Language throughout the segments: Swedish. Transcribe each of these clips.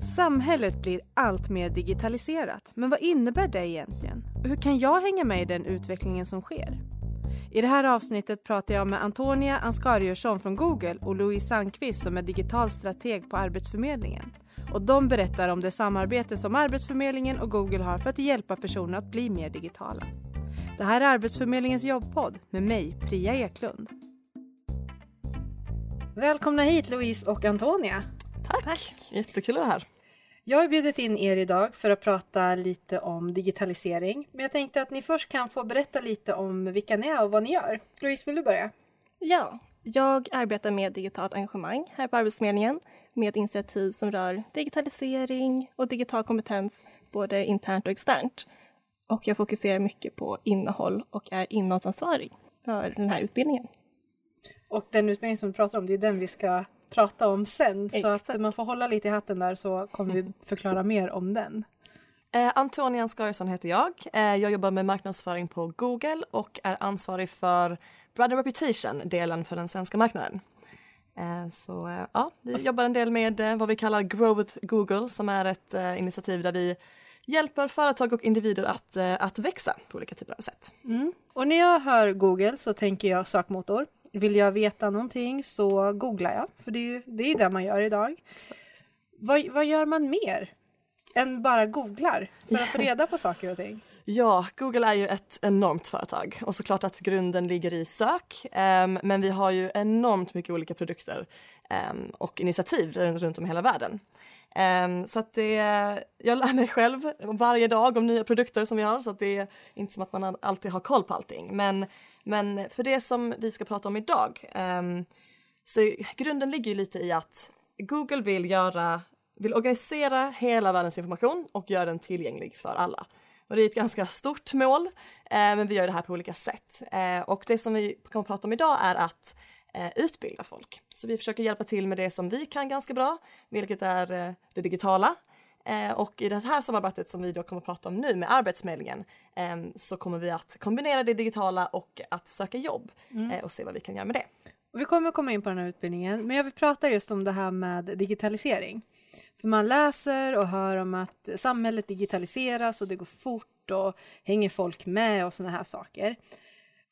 Samhället blir allt mer digitaliserat. Men vad innebär det egentligen? Hur kan jag hänga med i den utvecklingen som sker? I det här avsnittet pratar jag med Antonia Anskariusson från Google och Louise Sandqvist som är digital strateg på Arbetsförmedlingen. Och de berättar om det samarbete som Arbetsförmedlingen och Google har för att hjälpa personer att bli mer digitala. Det här är Arbetsförmedlingens jobbpodd med mig, Priya Eklund. Välkomna hit Louise och Antonia. Tack. Tack! Jättekul att vara här. Jag har bjudit in er idag för att prata lite om digitalisering. Men jag tänkte att ni först kan få berätta lite om vilka ni är och vad ni gör. Louise, vill du börja? Ja, jag arbetar med digitalt engagemang här på Arbetsförmedlingen med initiativ som rör digitalisering och digital kompetens både internt och externt. Och jag fokuserar mycket på innehåll och är innehållsansvarig för den här utbildningen. Och den utbildning som vi pratar om, det är den vi ska prata om sen. Exakt. Så att man får hålla lite i hatten där så kommer vi förklara mer om den. Eh, Antonia Anskarisson heter jag. Eh, jag jobbar med marknadsföring på Google och är ansvarig för Brand Reputation-delen för den svenska marknaden. Eh, så eh, ja, vi jobbar en del med eh, vad vi kallar Grow with Google som är ett initiativ där vi hjälper företag och individer att, att växa på olika typer av sätt. Mm. Och när jag hör Google så tänker jag sökmotor. Vill jag veta någonting så googlar jag, för det är ju det, är det man gör idag. Vad, vad gör man mer än bara googlar för att få reda på saker och ting? Ja, Google är ju ett enormt företag och såklart att grunden ligger i sök. Um, men vi har ju enormt mycket olika produkter um, och initiativ runt om i hela världen. Um, så att det, jag lär mig själv varje dag om nya produkter som vi har så att det är inte som att man alltid har koll på allting. Men men för det som vi ska prata om idag um, så grunden ligger ju lite i att Google vill göra, vill organisera hela världens information och göra den tillgänglig för alla. Och det är ett ganska stort mål, eh, men vi gör det här på olika sätt. Eh, och det som vi kommer att prata om idag är att eh, utbilda folk. Så vi försöker hjälpa till med det som vi kan ganska bra, vilket är det digitala. Och i det här samarbetet som vi då kommer att prata om nu med Arbetsförmedlingen så kommer vi att kombinera det digitala och att söka jobb mm. och se vad vi kan göra med det. Och vi kommer komma in på den här utbildningen, men jag vill prata just om det här med digitalisering. För man läser och hör om att samhället digitaliseras och det går fort och hänger folk med och sådana här saker.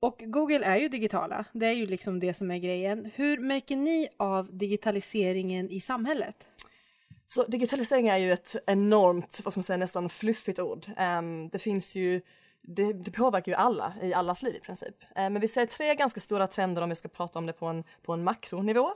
Och Google är ju digitala, det är ju liksom det som är grejen. Hur märker ni av digitaliseringen i samhället? Så digitalisering är ju ett enormt, vad ska man säga, nästan fluffigt ord. Um, det finns ju det, det, påverkar ju alla i allas liv i princip. Eh, men vi ser tre ganska stora trender om vi ska prata om det på en, på en makronivå.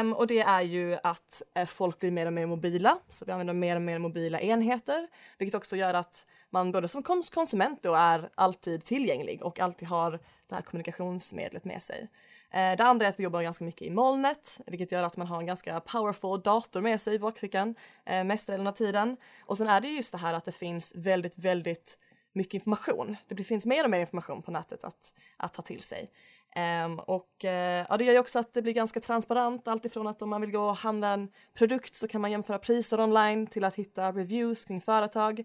Um, och det är ju att uh, folk blir mer och mer mobila, så vi använder mer och mer mobila enheter, vilket också gör att man både som konsument då är alltid tillgänglig och alltid har det här kommunikationsmedlet med sig. Eh, det andra är att vi jobbar ganska mycket i molnet, vilket gör att man har en ganska powerful dator med sig i bakfickan eh, mestadelen av tiden. Och sen är det just det här att det finns väldigt, väldigt mycket information. Det finns mer och mer information på nätet att, att ta till sig. Um, och uh, ja, det gör ju också att det blir ganska transparent, alltifrån att om man vill gå och handla en produkt så kan man jämföra priser online till att hitta reviews kring företag.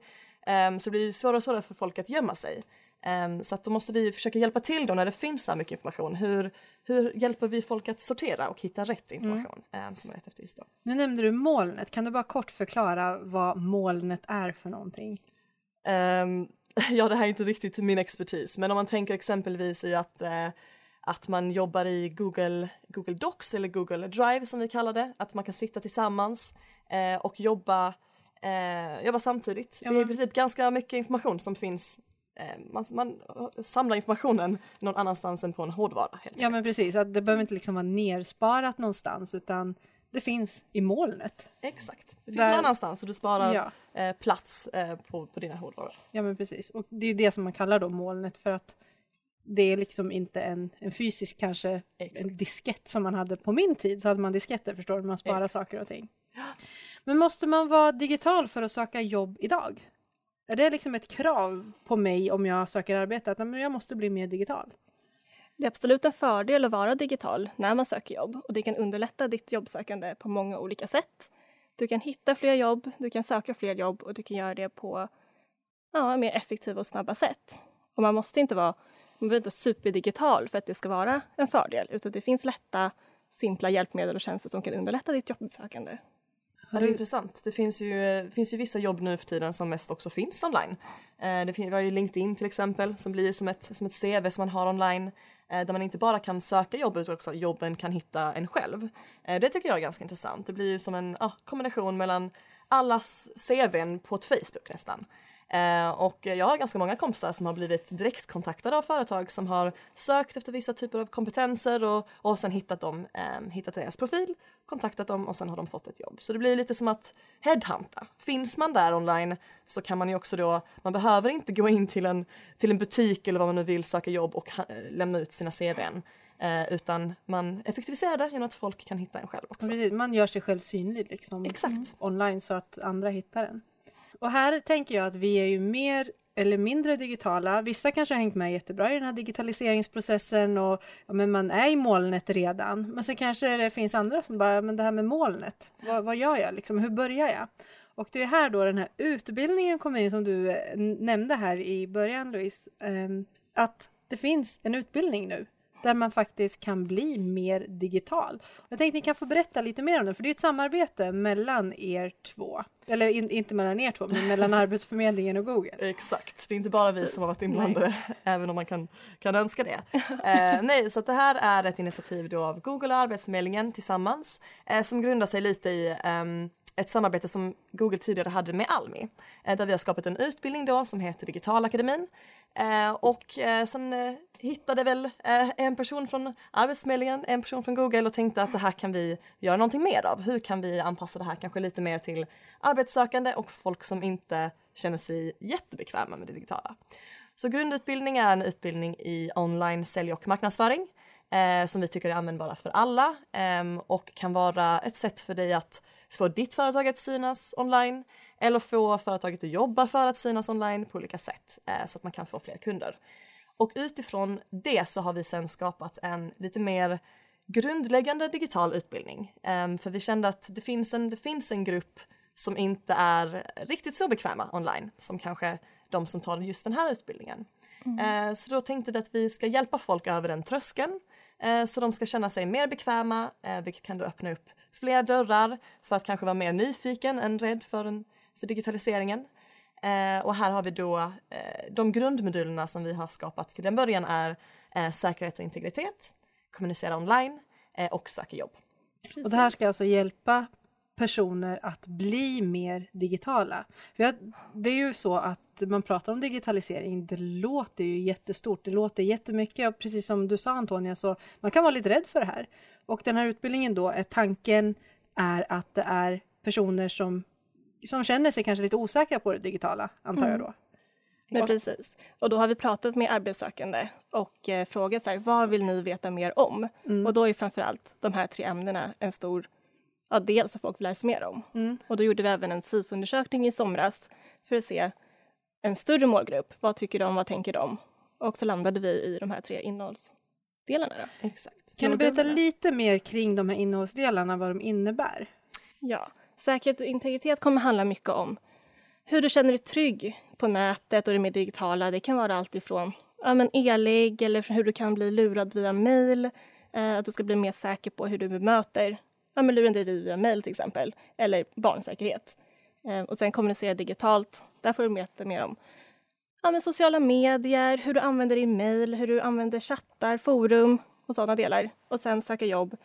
Um, så det blir svårare och svårare för folk att gömma sig. Um, så att då måste vi försöka hjälpa till då när det finns så här mycket information. Hur, hur hjälper vi folk att sortera och hitta rätt information mm. um, som är rätt efter just då? Nu nämnde du molnet. Kan du bara kort förklara vad molnet är för någonting? Um, ja, det här är inte riktigt min expertis, men om man tänker exempelvis i att uh, att man jobbar i Google, Google Docs eller Google Drive som vi kallar det, att man kan sitta tillsammans uh, och jobba, uh, jobba samtidigt. Ja. Det är i princip ganska mycket information som finns Eh, man, man, samlar informationen någon annanstans än på en hårdvara. ja men precis, att det behöver inte liksom vara nersparat någonstans utan det finns i molnet. Exakt, det finns Där... någon annanstans och du sparar ja. eh, plats eh, på, på dina hårdvaror. Ja men precis, och det är det som man kallar då molnet för att det är liksom inte en, en fysisk kanske Exakt. en diskett som man hade på min tid så hade man disketter förstår du, man sparar Exakt. saker och ting. Men måste man vara digital för att söka jobb idag? Är det liksom ett krav på mig om jag söker arbete att jag måste bli mer digital? Det är absolut en fördel att vara digital när man söker jobb och det kan underlätta ditt jobbsökande på många olika sätt. Du kan hitta fler jobb, du kan söka fler jobb och du kan göra det på ja, mer effektiva och snabba sätt. Och man måste inte vara man behöver inte superdigital för att det ska vara en fördel utan det finns lätta, simpla hjälpmedel och tjänster som kan underlätta ditt jobbsökande. Ja, det är intressant. Det finns ju, finns ju vissa jobb nu för tiden som mest också finns online. Eh, det finns, vi har ju LinkedIn till exempel som blir som ett, som ett CV som man har online eh, där man inte bara kan söka jobb utan också jobben kan hitta en själv. Eh, det tycker jag är ganska intressant. Det blir ju som en ah, kombination mellan allas CVn på ett Facebook nästan. Eh, och jag har ganska många kompisar som har blivit direktkontaktade av företag som har sökt efter vissa typer av kompetenser och, och sen hittat dem, eh, hittat deras profil, kontaktat dem och sen har de fått ett jobb. Så det blir lite som att headhunta. Finns man där online så kan man ju också då, man behöver inte gå in till en, till en butik eller vad man nu vill söka jobb och ha, lämna ut sina CVn. Eh, utan man effektiviserar det genom att folk kan hitta en själv också. Precis, man gör sig själv synlig liksom, Exakt. online så att andra hittar en. Och här tänker jag att vi är ju mer eller mindre digitala. Vissa kanske har hängt med jättebra i den här digitaliseringsprocessen och ja, men man är i molnet redan. Men sen kanske det finns andra som bara, men det här med molnet, vad, vad gör jag liksom? Hur börjar jag? Och det är här då den här utbildningen kommer in som du eh, nämnde här i början Louise. Ehm, att det finns en utbildning nu där man faktiskt kan bli mer digital. Jag tänkte att ni kan få berätta lite mer om det, för det är ett samarbete mellan er två. Eller in, inte mellan er två, men mellan Arbetsförmedlingen och Google. Exakt, det är inte bara vi som har varit inblandade, även om man kan, kan önska det. Eh, nej, så det här är ett initiativ då av Google och Arbetsförmedlingen tillsammans eh, som grundar sig lite i um, ett samarbete som Google tidigare hade med Almi eh, där vi har skapat en utbildning då som heter Digitalakademin eh, och eh, sen hittade väl en person från Arbetsförmedlingen, en person från Google och tänkte att det här kan vi göra någonting mer av. Hur kan vi anpassa det här kanske lite mer till arbetssökande och folk som inte känner sig jättebekväma med det digitala. Så grundutbildning är en utbildning i online sälj och marknadsföring som vi tycker är användbara för alla ehm, och kan vara ett sätt för dig att få ditt företag att synas online eller få företaget att jobba för att synas online på olika sätt eh, så att man kan få fler kunder. Och utifrån det så har vi sen skapat en lite mer grundläggande digital utbildning. Um, för vi kände att det finns, en, det finns en grupp som inte är riktigt så bekväma online som kanske de som tar just den här utbildningen. Mm. Uh, så då tänkte vi att vi ska hjälpa folk över den tröskeln uh, så de ska känna sig mer bekväma, vilket kan då öppna upp fler dörrar för att kanske vara mer nyfiken än rädd för, en, för digitaliseringen. Eh, och här har vi då eh, de grundmodulerna som vi har skapat till en början är eh, säkerhet och integritet, kommunicera online eh, och söka jobb. Precis. Och det här ska alltså hjälpa personer att bli mer digitala. Jag, det är ju så att man pratar om digitalisering, det låter ju jättestort, det låter jättemycket och precis som du sa Antonia så man kan vara lite rädd för det här. Och den här utbildningen då, är tanken är att det är personer som, som känner sig kanske lite osäkra på det digitala, antar mm. jag då. Men precis. Och då har vi pratat med arbetssökande och eh, frågat så här, vad vill ni veta mer om? Mm. Och då är framförallt de här tre ämnena en stor ja, del som folk vill lära sig mer om. Mm. Och då gjorde vi även en SIFO-undersökning i somras för att se en större målgrupp. Vad tycker de? Vad tänker de? Och så landade vi i de här tre innehållsdelarna. Då. Exakt. Kan du berätta lite mer kring de här innehållsdelarna, vad de innebär? Ja, säkerhet och integritet kommer handla mycket om hur du känner dig trygg på nätet och det mer digitala. Det kan vara allt ifrån ja, men elig eller hur du kan bli lurad via mail, eh, att du ska bli mer säker på hur du bemöter ja, men lurendrejeri via mail till exempel, eller barnsäkerhet. Eh, och sen kommunicera digitalt, där får du veta mer om ja, men sociala medier, hur du använder din mail, hur du använder chattar, forum och sådana delar. Och sen söka jobb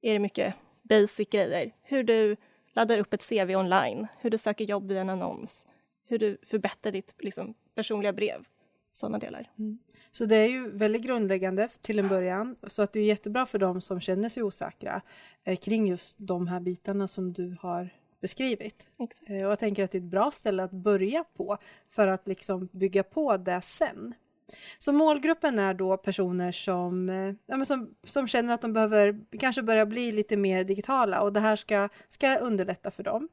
är det mycket basic grejer. Hur du laddar upp ett CV online, hur du söker jobb via en annons, hur du förbättrar ditt liksom, personliga brev. Sådana delar. Mm. Så det är ju väldigt grundläggande till en början, så att det är jättebra för dem som känner sig osäkra eh, kring just de här bitarna som du har beskrivit. Eh, och jag tänker att det är ett bra ställe att börja på för att liksom bygga på det sen. Så målgruppen är då personer som, eh, ja, som, som känner att de behöver kanske börja bli lite mer digitala och det här ska, ska underlätta för dem.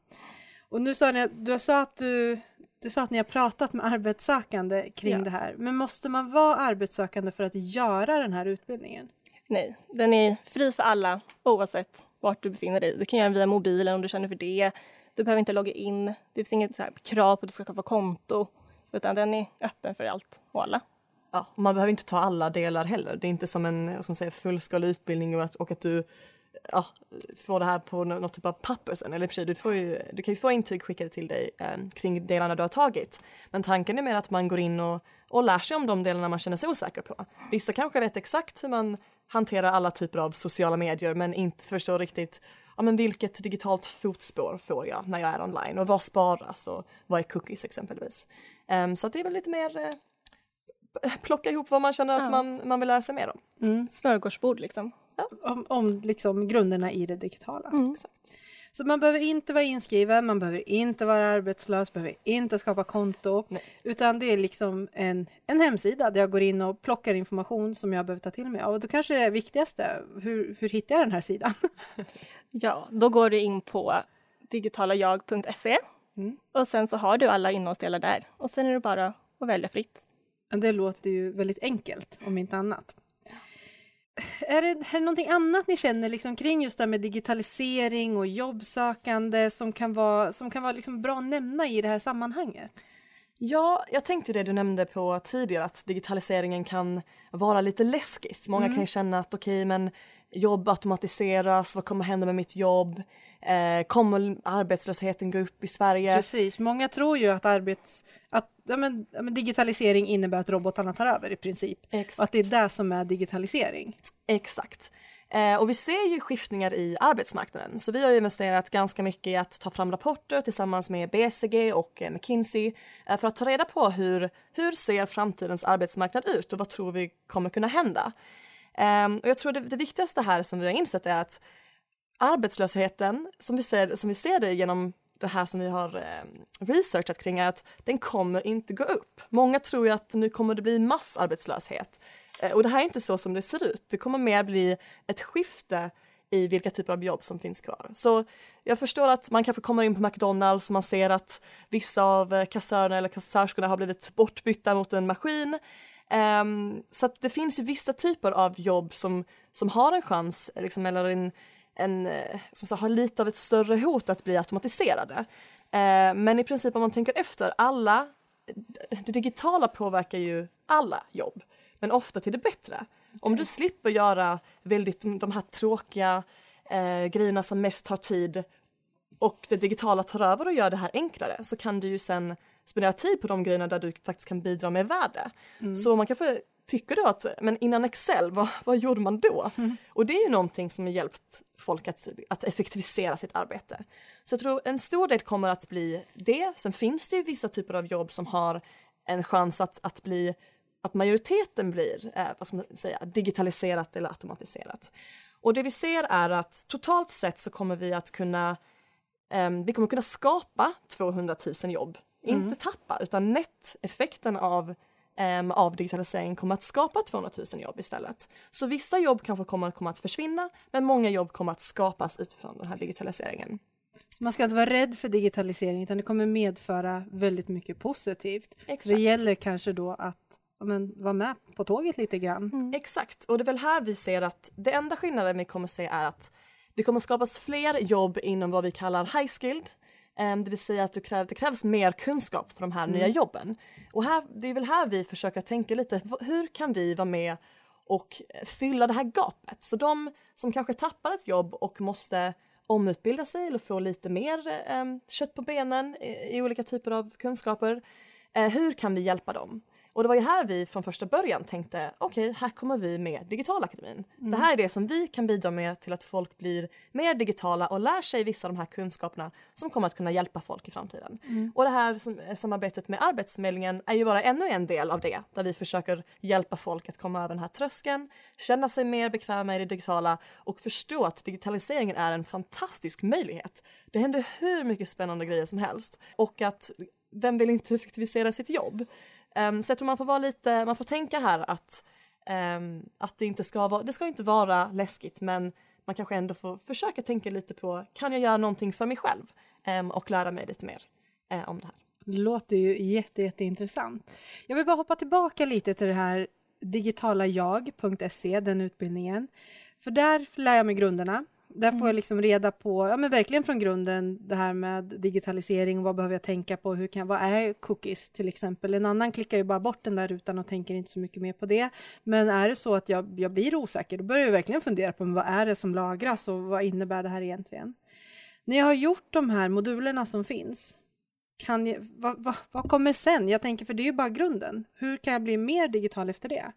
Och nu sa ni, du sa att du, du sa att ni har pratat med arbetssökande kring ja. det här, men måste man vara arbetssökande för att göra den här utbildningen? Nej, den är fri för alla oavsett vart du befinner dig. Du kan göra den via mobilen om du känner för det. Du behöver inte logga in. Det finns inget så krav på att du ska skaffa konto, utan den är öppen för allt och alla. Ja, man behöver inte ta alla delar heller. Det är inte som en som säger, fullskalig utbildning och att, och att du ja, få det här på något typ av papper sen. Eller för sig, du, får ju, du kan ju få intyg skickade till dig eh, kring delarna du har tagit. Men tanken är mer att man går in och, och lär sig om de delarna man känner sig osäker på. Vissa kanske vet exakt hur man hanterar alla typer av sociala medier men inte förstår riktigt ja, men vilket digitalt fotspår får jag när jag är online och vad sparas och vad är cookies exempelvis. Um, så det är väl lite mer uh, plocka ihop vad man känner ja. att man, man vill lära sig mer om. Mm. Smörgåsbord liksom. Ja. Om, om liksom grunderna i det digitala. Mm. Så man behöver inte vara inskriven, man behöver inte vara arbetslös, behöver inte skapa konto. Nej. Utan det är liksom en, en hemsida där jag går in och plockar information som jag behöver ta till mig. Och då kanske det viktigaste, hur, hur hittar jag den här sidan? ja, då går du in på digitalayag.se mm. och sen så har du alla innehållsdelar där och sen är det bara att välja fritt. Det låter ju väldigt enkelt, om inte annat är det, är det någonting annat ni känner liksom kring just det här med digitalisering och jobbsökande som kan vara, som kan vara liksom bra att nämna i det här sammanhanget? Ja, jag tänkte det du nämnde på tidigare att digitaliseringen kan vara lite läskigt. Många mm. kan ju känna att okej, okay, men jobb automatiseras, vad kommer hända med mitt jobb? Eh, kommer arbetslösheten gå upp i Sverige? Precis, många tror ju att, arbets, att ja, men, digitalisering innebär att robotarna tar över i princip. Exakt. Och att det är det som är digitalisering. Exakt. Eh, och vi ser ju skiftningar i arbetsmarknaden. Så vi har investerat ganska mycket i att ta fram rapporter tillsammans med BCG och eh, McKinsey eh, för att ta reda på hur, hur ser framtidens arbetsmarknad ut och vad tror vi kommer kunna hända. Um, och jag tror det, det, viktigaste här som vi har insett är att arbetslösheten, som vi ser, som vi ser det genom det här som vi har eh, researchat kring, är att den kommer inte gå upp. Många tror ju att nu kommer det bli massarbetslöshet. Eh, och det här är inte så som det ser ut. Det kommer mer bli ett skifte i vilka typer av jobb som finns kvar. Så jag förstår att man kanske kommer in på McDonalds och man ser att vissa av eh, kassörerna eller kassörskorna har blivit bortbytta mot en maskin. Um, så det finns ju vissa typer av jobb som, som har en chans, liksom, eller en, en, eh, som så, har lite av ett större hot att bli automatiserade. Uh, men i princip om man tänker efter, alla, det digitala påverkar ju alla jobb, men ofta till det bättre. Okay. Om du slipper göra väldigt de här tråkiga uh, grejerna som mest tar tid och det digitala tar över och gör det här enklare så kan du ju sen spendera tid på de grejerna där du faktiskt kan bidra med värde. Mm. Så man kanske tycker då att, men innan Excel, vad, vad gjorde man då? Mm. Och det är ju någonting som har hjälpt folk att, att effektivisera sitt arbete. Så jag tror en stor del kommer att bli det. Sen finns det ju vissa typer av jobb som har en chans att, att bli att majoriteten blir eh, vad ska man säga, digitaliserat eller automatiserat. Och det vi ser är att totalt sett så kommer vi att kunna eh, vi kommer kunna skapa 200 000 jobb. Inte tappa, utan netteffekten av um, av digitalisering kommer att skapa 200 000 jobb istället. Så vissa jobb kanske kommer, kommer att försvinna, men många jobb kommer att skapas utifrån den här digitaliseringen. Man ska inte vara rädd för digitalisering, utan det kommer medföra väldigt mycket positivt. Exakt. Så det gäller kanske då att men, vara med på tåget lite grann. Mm. Exakt, och det är väl här vi ser att det enda skillnaden vi kommer se är att det kommer skapas fler jobb inom vad vi kallar high skilled, det vill säga att det, kräv, det krävs mer kunskap för de här mm. nya jobben. Och här, det är väl här vi försöker tänka lite, hur kan vi vara med och fylla det här gapet? Så de som kanske tappar ett jobb och måste omutbilda sig eller få lite mer um, kött på benen i, i, olika typer av kunskaper, uh, hur kan vi hjälpa dem? Och det var ju här vi från första början tänkte, okej, okay, här kommer vi med Digitalakademin. Mm. Det här är det som vi kan bidra med till att folk blir mer digitala och lär sig vissa av de här kunskaperna som kommer att kunna hjälpa folk i framtiden. Mm. Och det här som, samarbetet med Arbetsförmedlingen är ju bara ännu en del av det, där vi försöker hjälpa folk att komma över den här tröskeln, känna sig mer bekväma i det digitala och förstå att digitaliseringen är en fantastisk möjlighet. Det händer hur mycket spännande grejer som helst och att vem vill inte effektivisera sitt jobb? Um, så jag tror man får vara lite, man får tänka här att, um, att det inte ska vara, det ska inte vara läskigt men man kanske ändå får försöka tänka lite på, kan jag göra någonting för mig själv? Um, och lära mig lite mer uh, om det här. Det låter ju jätte, jätteintressant. Jag vill bara hoppa tillbaka lite till det här digitalajag.se, den utbildningen. För där lär jag mig grunderna. Där får Mm. jag liksom reda på, ja men verkligen från grunden det här med digitalisering, vad behöver jag tänka på, hur kan, vad är cookies till exempel? En annan klickar ju bara bort den där rutan och tänker inte så mycket mer på det. Men är det så att jag, jag blir osäker, då börjar jag verkligen fundera på vad är det som lagras och vad innebär det här egentligen? När jag har gjort de här modulerna som finns, kan jag, vad, vad, vad kommer sen? Jag tänker, för det är ju bara grunden. Hur kan jag bli mer digital efter det?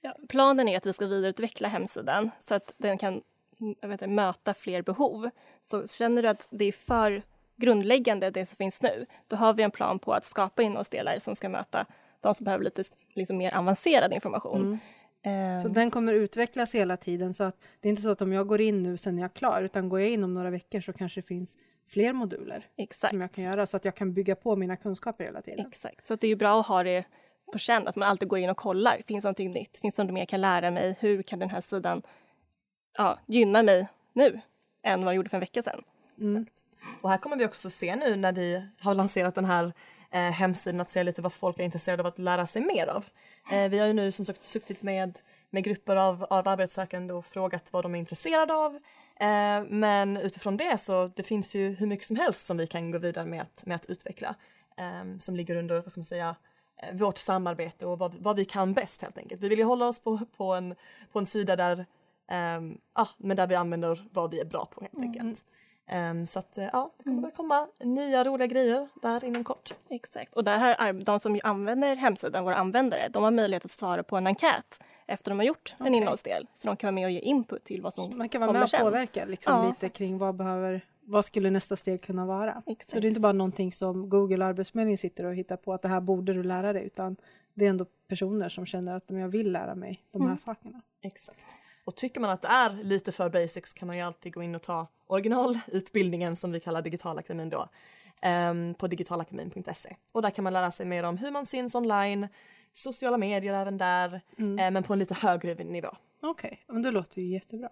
Ja, planen är att vi ska vidareutveckla hemsidan så att den kan inte, möta fler behov. Så känner du att det är för grundläggande det som finns nu, då har vi en plan på att skapa innehållsdelar som ska möta de som behöver lite liksom, mer avancerad information. Eh, Så den kommer utvecklas hela tiden så att det är inte så att om jag går in nu sen är jag klar utan går jag in om några veckor så kanske det finns fler moduler exakt. som jag kan göra så att jag kan bygga på mina kunskaper hela tiden. Exakt, så det är bra att ha det på känn, att man alltid går in och kollar. Finns det någonting nytt? Finns det något mer jag kan lära mig? Hur kan den här sidan ja, gynna mig nu än vad den gjorde för en vecka sedan? Mm. Och här kommer vi också se nu när vi har lanserat den här eh, hemsidan att se lite vad folk är intresserade av att lära sig mer av. Eh, vi har ju nu som sagt suttit med, med grupper av, av arbetssökande och frågat vad de är intresserade av. Eh, men utifrån det så det finns ju hur mycket som helst som vi kan gå vidare med att, med att utveckla. Eh, som ligger under, vad ska man säga, eh, vårt samarbete och vad, vad vi kan bäst helt enkelt. Vi vill ju hålla oss på, på, en, på en sida där, ehm, ja, men där vi använder vad vi är bra på helt enkelt. Ehm, så att eh, ja, det kommer att komma nya roliga grejer där inom kort. Exakt, och där har ar- de som använder hemsidan, våra användare, de har möjlighet att svara på en enkät efter de har gjort en Okej. innehållsdel. Så de kan vara med och ge input till vad som Man kan vara kommer med och sen. påverka liksom, Ja, lite exakt. kring vad behöver vad skulle nästa steg kunna vara? Exakt. Så det är inte bara någonting som Google och Arbetsförmedlingen sitter och hittar på att det här borde du lära dig utan det är ändå personer som känner att "Men jag vill lära mig de här Mm. sakerna. Exakt. Och tycker man att det är lite för basic så kan man ju alltid gå in och ta originalutbildningen som vi kallar Digitalakademin då ehm, på digitalakademin.se. Och där kan man lära sig mer om hur man syns online, sociala medier även där, Mm. eh, men på en lite högre nivå. Okej, men det låter ju jättebra.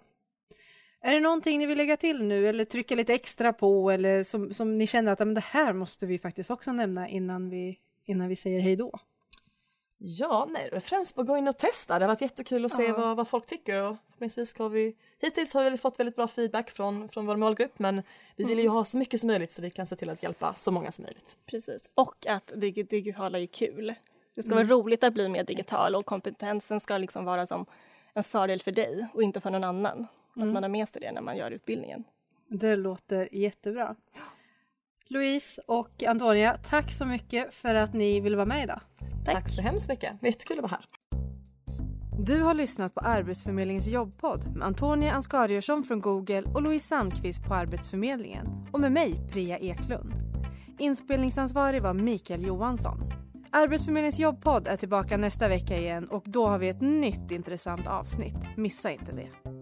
Är det någonting ni vill lägga till nu eller trycka lite extra på eller som, som ni känner att "Ja, men det här måste vi faktiskt också nämna innan vi, innan vi säger hej då? Ja, nej, det är främst på att gå in och testa. Det har varit jättekul att se Ja. vad, vad folk tycker och förhoppningsvis ska vi... Hittills har vi fått väldigt bra feedback från, från vår målgrupp men vi vill ju ha så mycket som möjligt så vi kan se till att hjälpa så många som möjligt. Precis, och att det digitala är kul. Det ska Mm. vara roligt att bli mer digital och kompetensen ska liksom vara som en fördel för dig och inte för någon annan. Mm. Att man har med sig det när man gör utbildningen. Det låter jättebra. Louise och Antonia, tack så mycket för att ni ville vara med idag. Tack. Tack så hemskt mycket, jättekul att vara här. Du har lyssnat på Arbetsförmedlingens jobbpodd med Antonia Ansgariusson från Google och Louise Sandqvist på Arbetsförmedlingen och med mig, Priya Eklund. Inspelningsansvarig var Mikael Johansson. Arbetsförmedlingens jobbpodd är tillbaka nästa vecka igen och då har vi ett nytt intressant avsnitt. Missa inte det.